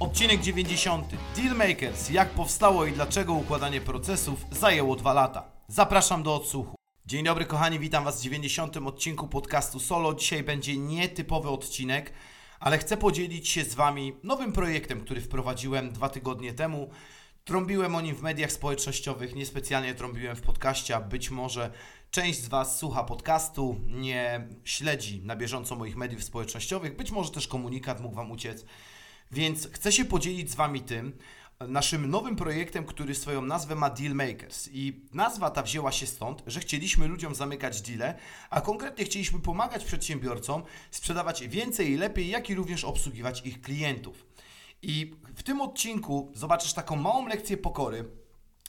Odcinek 90. Dealmakers. Jak powstało i dlaczego układanie procesów zajęło dwa lata. Zapraszam do odsłuchu. Dzień dobry kochani, witam Was w 90. odcinku podcastu Solo. Dzisiaj będzie nietypowy odcinek, ale chcę podzielić się z Wami nowym projektem, który wprowadziłem dwa tygodnie temu. Trąbiłem o nim w mediach społecznościowych, niespecjalnie trąbiłem w podcaście, być może część z Was słucha podcastu, nie śledzi na bieżąco moich mediów społecznościowych, być może też komunikat mógł Wam uciec. Więc chcę się podzielić z Wami tym, naszym nowym projektem, który swoją nazwę ma Dealmakers. I nazwa ta wzięła się stąd, że chcieliśmy ludziom zamykać deale, a konkretnie chcieliśmy pomagać przedsiębiorcom sprzedawać więcej i lepiej, jak i również obsługiwać ich klientów. I w tym odcinku zobaczysz taką małą lekcję pokory,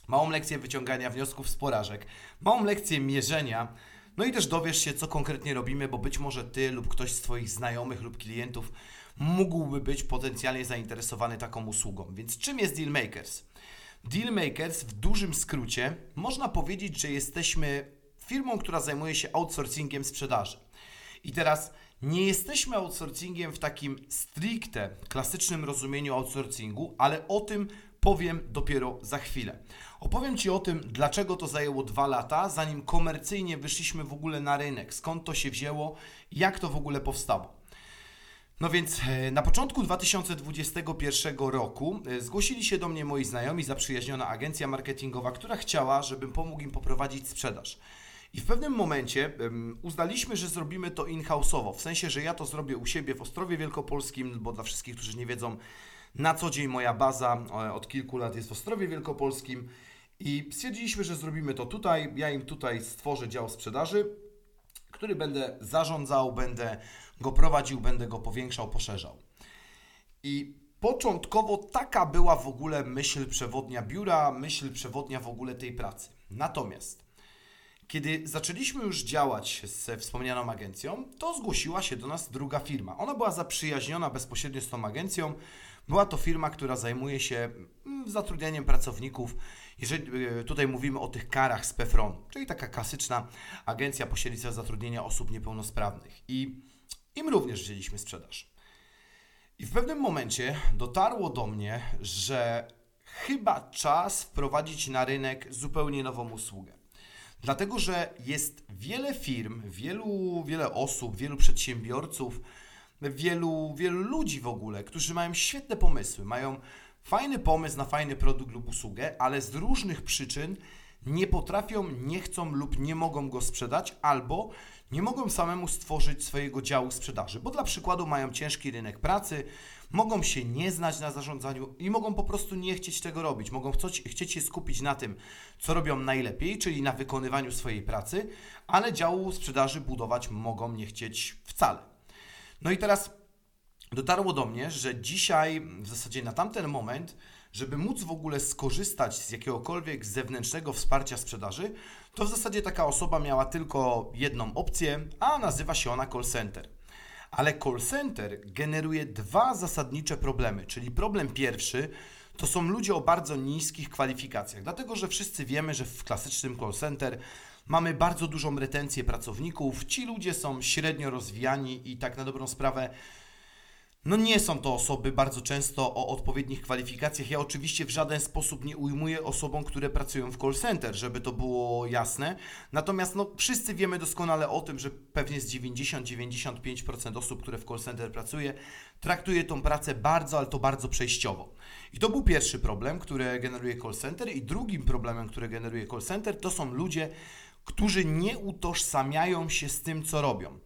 małą lekcję wyciągania wniosków z porażek, małą lekcję mierzenia, no i też dowiesz się, co konkretnie robimy, bo być może Ty lub ktoś z Twoich znajomych lub klientów mógłby być potencjalnie zainteresowany taką usługą. Więc czym jest Dealmakers? Dealmakers w dużym skrócie można powiedzieć, że jesteśmy firmą, która zajmuje się outsourcingiem sprzedaży. I teraz nie jesteśmy outsourcingiem w takim stricte klasycznym rozumieniu outsourcingu, ale o tym powiem dopiero za chwilę. Opowiem Ci o tym, dlaczego to zajęło dwa lata, zanim komercyjnie wyszliśmy w ogóle na rynek, skąd to się wzięło, jak to w ogóle powstało. No więc e, na początku 2021 roku e, zgłosili się do mnie moi znajomi, zaprzyjaźniona agencja marketingowa, która chciała, żebym pomógł im poprowadzić sprzedaż. I w pewnym momencie uznaliśmy, że zrobimy to in-house'owo, w sensie, że ja to zrobię u siebie w Ostrowie Wielkopolskim, bo dla wszystkich, którzy nie wiedzą, na co dzień moja baza e, od kilku lat jest w Ostrowie Wielkopolskim i stwierdziliśmy, że zrobimy to tutaj. Ja im tutaj stworzę dział sprzedaży, który będę zarządzał, będę go prowadził, będę go powiększał, poszerzał. I początkowo taka była w ogóle myśl przewodnia biura, myśl przewodnia w ogóle tej pracy. Natomiast kiedy zaczęliśmy już działać ze wspomnianą agencją, to zgłosiła się do nas druga firma. Ona była zaprzyjaźniona bezpośrednio z tą agencją. Była to firma, która zajmuje się mm, zatrudnianiem pracowników. Jeżeli e, tutaj mówimy o tych karach z PEFRON, czyli taka klasyczna agencja pośrednictwa zatrudnienia osób niepełnosprawnych. I im również wzięliśmy sprzedaż. I w pewnym momencie dotarło do mnie, że chyba czas wprowadzić na rynek zupełnie nową usługę. Dlatego, że jest wiele firm, wielu, wiele osób, wielu przedsiębiorców, wielu, wielu ludzi w ogóle, którzy mają świetne pomysły, mają fajny pomysł na fajny produkt lub usługę, ale z różnych przyczyn nie potrafią, nie chcą lub nie mogą go sprzedać, albo nie mogą samemu stworzyć swojego działu sprzedaży, bo dla przykładu mają ciężki rynek pracy, mogą się nie znać na zarządzaniu i mogą po prostu nie chcieć tego robić. Mogą chcieć, chcieć się skupić na tym, co robią najlepiej, czyli na wykonywaniu swojej pracy, ale działu sprzedaży budować mogą nie chcieć wcale. No i teraz dotarło do mnie, że dzisiaj, w zasadzie na tamten moment, żeby móc w ogóle skorzystać z jakiegokolwiek zewnętrznego wsparcia sprzedaży, to w zasadzie taka osoba miała tylko jedną opcję, a nazywa się ona call center. Ale call center generuje dwa zasadnicze problemy, czyli problem pierwszy to są ludzie o bardzo niskich kwalifikacjach, dlatego że wszyscy wiemy, że w klasycznym call center mamy bardzo dużą retencję pracowników, ci ludzie są średnio rozwijani i tak na dobrą sprawę no nie są to osoby bardzo często o odpowiednich kwalifikacjach. Ja oczywiście w żaden sposób nie ujmuję osobom, które pracują w call center, żeby to było jasne. Natomiast no, wszyscy wiemy doskonale o tym, że pewnie z 90-95% osób, które w call center pracuje, traktuje tą pracę bardzo, ale to bardzo przejściowo. I to był pierwszy problem, który generuje call center. I drugim problemem, który generuje call center, to są ludzie, którzy nie utożsamiają się z tym, co robią.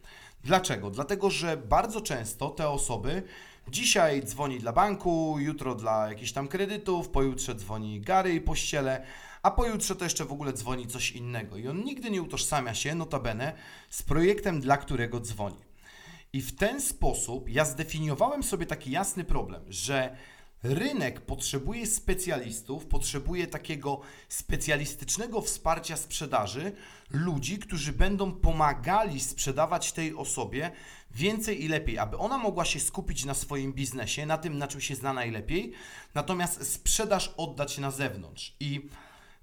Dlaczego? Dlatego, że bardzo często te osoby dzisiaj dzwoni dla banku, jutro dla jakichś tam kredytów, pojutrze dzwoni Gary i pościele, a pojutrze to jeszcze w ogóle dzwoni coś innego. I on nigdy nie utożsamia się, notabene, z projektem, dla którego dzwoni. I w ten sposób ja zdefiniowałem sobie taki jasny problem, że Rynek potrzebuje specjalistów, potrzebuje takiego specjalistycznego wsparcia sprzedaży, ludzi, którzy będą pomagali sprzedawać tej osobie więcej i lepiej, aby ona mogła się skupić na swoim biznesie, na tym, na czym się zna najlepiej, natomiast sprzedaż oddać na zewnątrz. I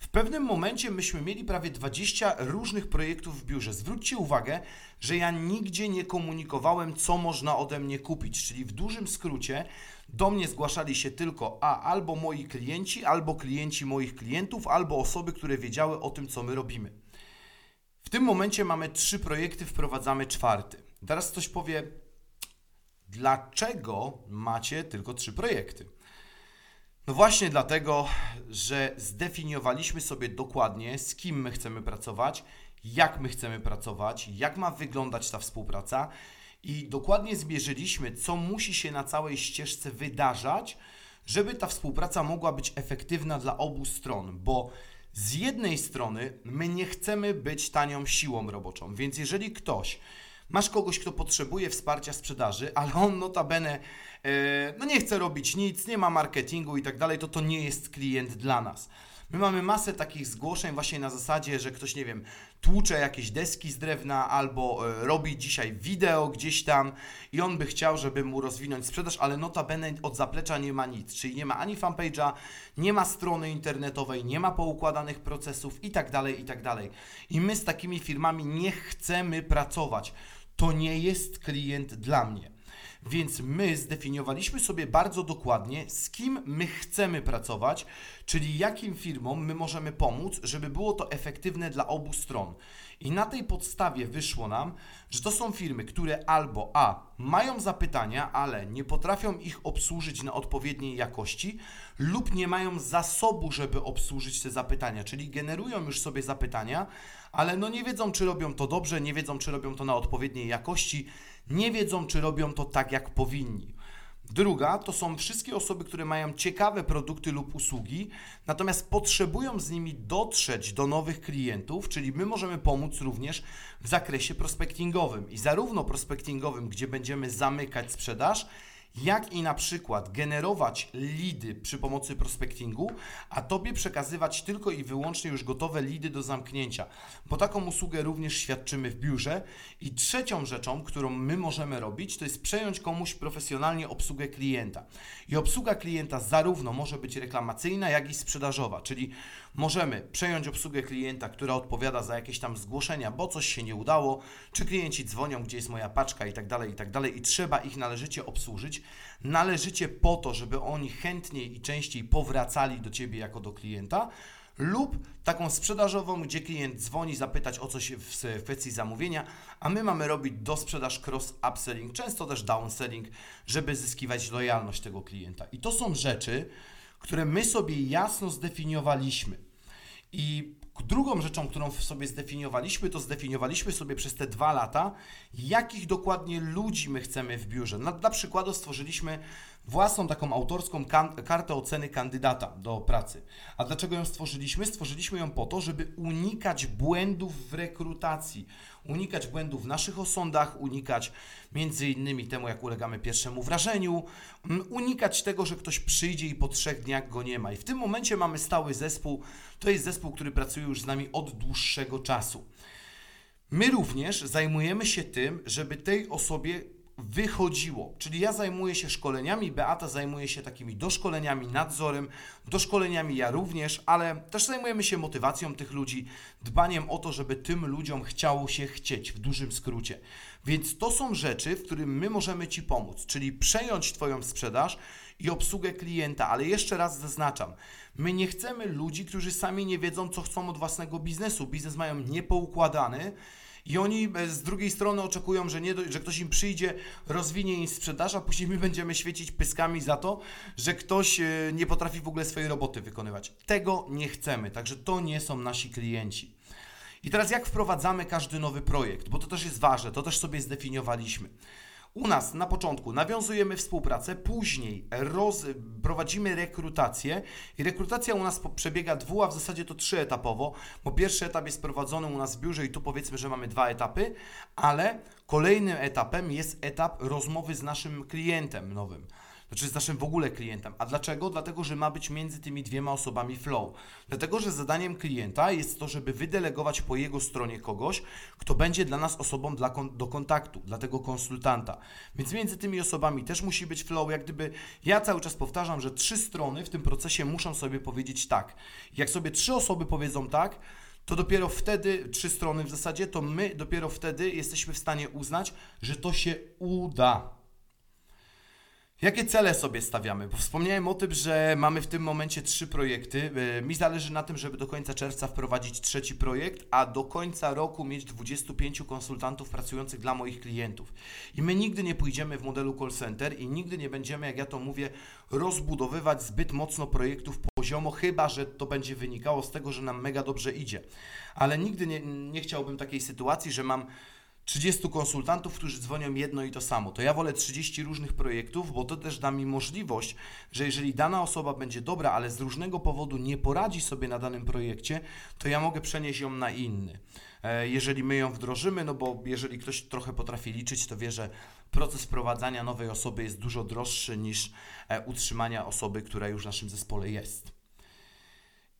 w pewnym momencie myśmy mieli prawie 20 różnych projektów w biurze. Zwróćcie uwagę, że ja nigdzie nie komunikowałem, co można ode mnie kupić, czyli w dużym skrócie do mnie zgłaszali się tylko a albo moi klienci, albo klienci moich klientów, albo osoby, które wiedziały o tym, co my robimy. W tym momencie mamy trzy projekty, wprowadzamy czwarty. Teraz ktoś powie, dlaczego macie tylko trzy projekty? No właśnie dlatego, że zdefiniowaliśmy sobie dokładnie, z kim my chcemy pracować, jak my chcemy pracować, jak ma wyglądać ta współpraca i dokładnie zmierzyliśmy, co musi się na całej ścieżce wydarzać, żeby ta współpraca mogła być efektywna dla obu stron, bo z jednej strony my nie chcemy być tanią siłą roboczą, więc jeżeli ktoś masz kogoś, kto potrzebuje wsparcia sprzedaży, ale on notabene e, no nie chce robić nic, nie ma marketingu i tak dalej, to to nie jest klient dla nas. My mamy masę takich zgłoszeń właśnie na zasadzie, że ktoś, nie wiem, tłucze jakieś deski z drewna albo e, robi dzisiaj wideo gdzieś tam i on by chciał, żeby mu rozwinąć sprzedaż, ale notabene od zaplecza nie ma nic, czyli nie ma ani fanpage'a, nie ma strony internetowej, nie ma poukładanych procesów i tak dalej, i tak dalej. I my z takimi firmami nie chcemy pracować. To nie jest klient dla mnie. Więc my zdefiniowaliśmy sobie bardzo dokładnie, z kim my chcemy pracować, czyli jakim firmom my możemy pomóc, żeby było to efektywne dla obu stron. I na tej podstawie wyszło nam, że to są firmy, które albo A mają zapytania, ale nie potrafią ich obsłużyć na odpowiedniej jakości, lub nie mają zasobu, żeby obsłużyć te zapytania, czyli generują już sobie zapytania, ale no nie wiedzą, czy robią to dobrze, nie wiedzą, czy robią to na odpowiedniej jakości, nie wiedzą, czy robią to tak, jak powinni. Druga to są wszystkie osoby, które mają ciekawe produkty lub usługi, natomiast potrzebują z nimi dotrzeć do nowych klientów, czyli my możemy pomóc również w zakresie prospectingowym i zarówno prospectingowym, gdzie będziemy zamykać sprzedaż, jak i na przykład generować lidy przy pomocy prospectingu, a Tobie przekazywać tylko i wyłącznie już gotowe lidy do zamknięcia, bo taką usługę również świadczymy w biurze. I trzecią rzeczą, którą my możemy robić, to jest przejąć komuś profesjonalnie obsługę klienta. I obsługa klienta zarówno może być reklamacyjna, jak i sprzedażowa, czyli możemy przejąć obsługę klienta, która odpowiada za jakieś tam zgłoszenia, bo coś się nie udało, czy klienci dzwonią, gdzie jest moja paczka i tak dalej, i tak dalej, i trzeba ich należycie obsłużyć, należycie po to, żeby oni chętniej i częściej powracali do Ciebie jako do klienta, lub taką sprzedażową, gdzie klient dzwoni zapytać o coś w kwestii zamówienia, a my mamy robić do sprzedaż cross-upselling, często też downselling, żeby zyskiwać lojalność tego klienta. I to są rzeczy, które my sobie jasno zdefiniowaliśmy. I drugą rzeczą, którą sobie zdefiniowaliśmy, to zdefiniowaliśmy sobie przez te dwa lata, jakich dokładnie ludzi my chcemy w biurze. Na, dla przykładu stworzyliśmy własną taką autorską kartę oceny kandydata do pracy. A dlaczego ją stworzyliśmy? Stworzyliśmy ją po to, żeby unikać błędów w rekrutacji, unikać błędów w naszych osądach, unikać między innymi temu, jak ulegamy pierwszemu wrażeniu, mm, unikać tego, że ktoś przyjdzie i po trzech dniach go nie ma. I w tym momencie mamy stały zespół, to jest zespół, który pracuje już z nami od dłuższego czasu. My również zajmujemy się tym, żeby tej osobie wychodziło. Czyli ja zajmuję się szkoleniami, Beata zajmuje się takimi doszkoleniami, nadzorem, doszkoleniami ja również, ale też zajmujemy się motywacją tych ludzi, dbaniem o to, żeby tym ludziom chciało się chcieć, w dużym skrócie. Więc to są rzeczy, w którym my możemy Ci pomóc, czyli przejąć Twoją sprzedaż i obsługę klienta, ale jeszcze raz zaznaczam, my nie chcemy ludzi, którzy sami nie wiedzą, co chcą od własnego biznesu. Biznes mają niepoukładany, i oni e, z drugiej strony oczekują, że, nie, że ktoś im przyjdzie, rozwinie im sprzedaż, a później my będziemy świecić pyskami za to, że ktoś e, nie potrafi w ogóle swojej roboty wykonywać. Tego nie chcemy, także to nie są nasi klienci. I teraz jak wprowadzamy każdy nowy projekt, bo to też jest ważne, to też sobie zdefiniowaliśmy. U nas na początku nawiązujemy współpracę, później roz, prowadzimy rekrutację i rekrutacja u nas przebiega dwu, a w zasadzie to trzyetapowo, bo pierwszy etap jest prowadzony u nas w biurze i tu powiedzmy, że mamy dwa etapy, ale kolejnym etapem jest etap rozmowy z naszym klientem nowym. Znaczy z naszym w ogóle klientem. A dlaczego? Dlatego, że ma być między tymi dwiema osobami flow. Dlatego, że zadaniem klienta jest to, żeby wydelegować po jego stronie kogoś, kto będzie dla nas osobą dla kon- do kontaktu, dla tego konsultanta. Więc między tymi osobami też musi być flow. Jak gdyby ja cały czas powtarzam, że trzy strony w tym procesie muszą sobie powiedzieć tak. Jak sobie trzy osoby powiedzą tak, to dopiero wtedy, trzy strony w zasadzie, to my dopiero wtedy jesteśmy w stanie uznać, że to się uda. Jakie cele sobie stawiamy? Bo wspomniałem o tym, że mamy w tym momencie trzy projekty. Yy, Mi zależy na tym, żeby do końca czerwca wprowadzić trzeci projekt, a do końca roku mieć 25 konsultantów pracujących dla moich klientów. I my nigdy nie pójdziemy w modelu call center i nigdy nie będziemy, jak ja to mówię, rozbudowywać zbyt mocno projektów poziomo, chyba że to będzie wynikało z tego, że nam mega dobrze idzie. Ale nigdy nie, nie chciałbym takiej sytuacji, że mam 30 konsultantów, którzy dzwonią jedno i to samo. To ja wolę 30 różnych projektów, bo to też da mi możliwość, że jeżeli dana osoba będzie dobra, ale z różnego powodu nie poradzi sobie na danym projekcie, to ja mogę przenieść ją na inny. E, Jeżeli my ją wdrożymy, no bo jeżeli ktoś trochę potrafi liczyć, to wie, że proces wprowadzania nowej osoby jest dużo droższy niż e, utrzymania osoby, która już w naszym zespole jest.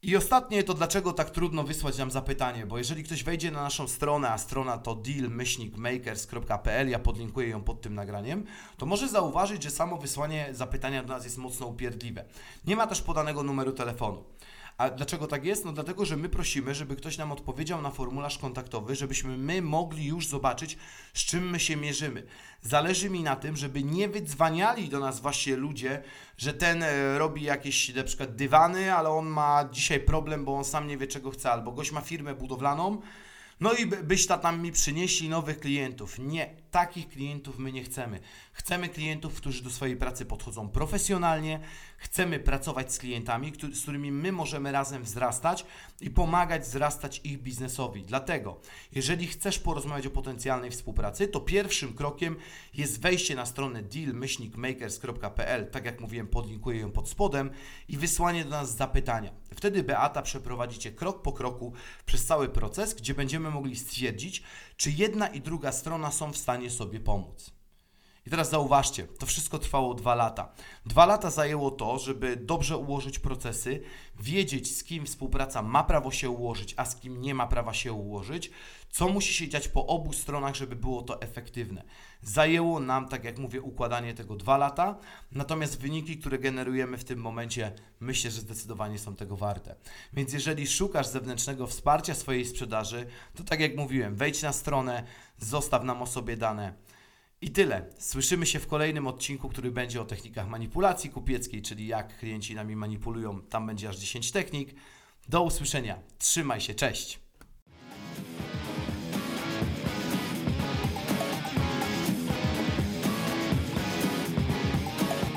I ostatnie to dlaczego tak trudno wysłać nam zapytanie, bo jeżeli ktoś wejdzie na naszą stronę, a strona to deal-makers.pl, ja podlinkuję ją pod tym nagraniem, to może zauważyć, że samo wysłanie zapytania do nas jest mocno upierdliwe. Nie ma też podanego numeru telefonu. A dlaczego tak jest? No dlatego, że my prosimy, żeby ktoś nam odpowiedział na formularz kontaktowy, żebyśmy my mogli już zobaczyć, z czym my się mierzymy. Zależy mi na tym, żeby nie wydzwaniali do nas właśnie ludzie, że ten e, robi jakieś na przykład dywany, ale on ma dzisiaj problem, bo on sam nie wie czego chce, albo gość ma firmę budowlaną, no i by- byś ta tam mi przynieśli nowych klientów. Nie, takich klientów my nie chcemy. Chcemy klientów, którzy do swojej pracy podchodzą profesjonalnie, chcemy pracować z klientami, którzy, z którymi my możemy razem wzrastać i pomagać wzrastać ich biznesowi. Dlatego, jeżeli chcesz porozmawiać o potencjalnej współpracy, to pierwszym krokiem jest wejście na stronę deal-makers.pl, tak jak mówiłem, podlinkuję ją pod spodem i wysłanie do nas zapytania. Wtedy Beata przeprowadzi Cię krok po kroku przez cały proces, gdzie będziemy mogli stwierdzić, czy jedna i druga strona są w stanie sobie pomóc. I teraz zauważcie, to wszystko trwało dwa lata. Dwa lata zajęło to, żeby dobrze ułożyć procesy, wiedzieć z kim współpraca ma prawo się ułożyć, a z kim nie ma prawa się ułożyć, co musi się dziać po obu stronach, żeby było to efektywne. Zajęło nam, tak jak mówię, układanie tego dwa lata, natomiast wyniki, które generujemy w tym momencie, myślę, że zdecydowanie są tego warte. Więc jeżeli szukasz zewnętrznego wsparcia swojej sprzedaży, to tak jak mówiłem, wejdź na stronę, zostaw nam o sobie dane. I tyle. Słyszymy się w kolejnym odcinku, który będzie o technikach manipulacji kupieckiej, czyli jak klienci nami manipulują. Tam będzie aż 10 technik. Do usłyszenia. Trzymaj się. Cześć.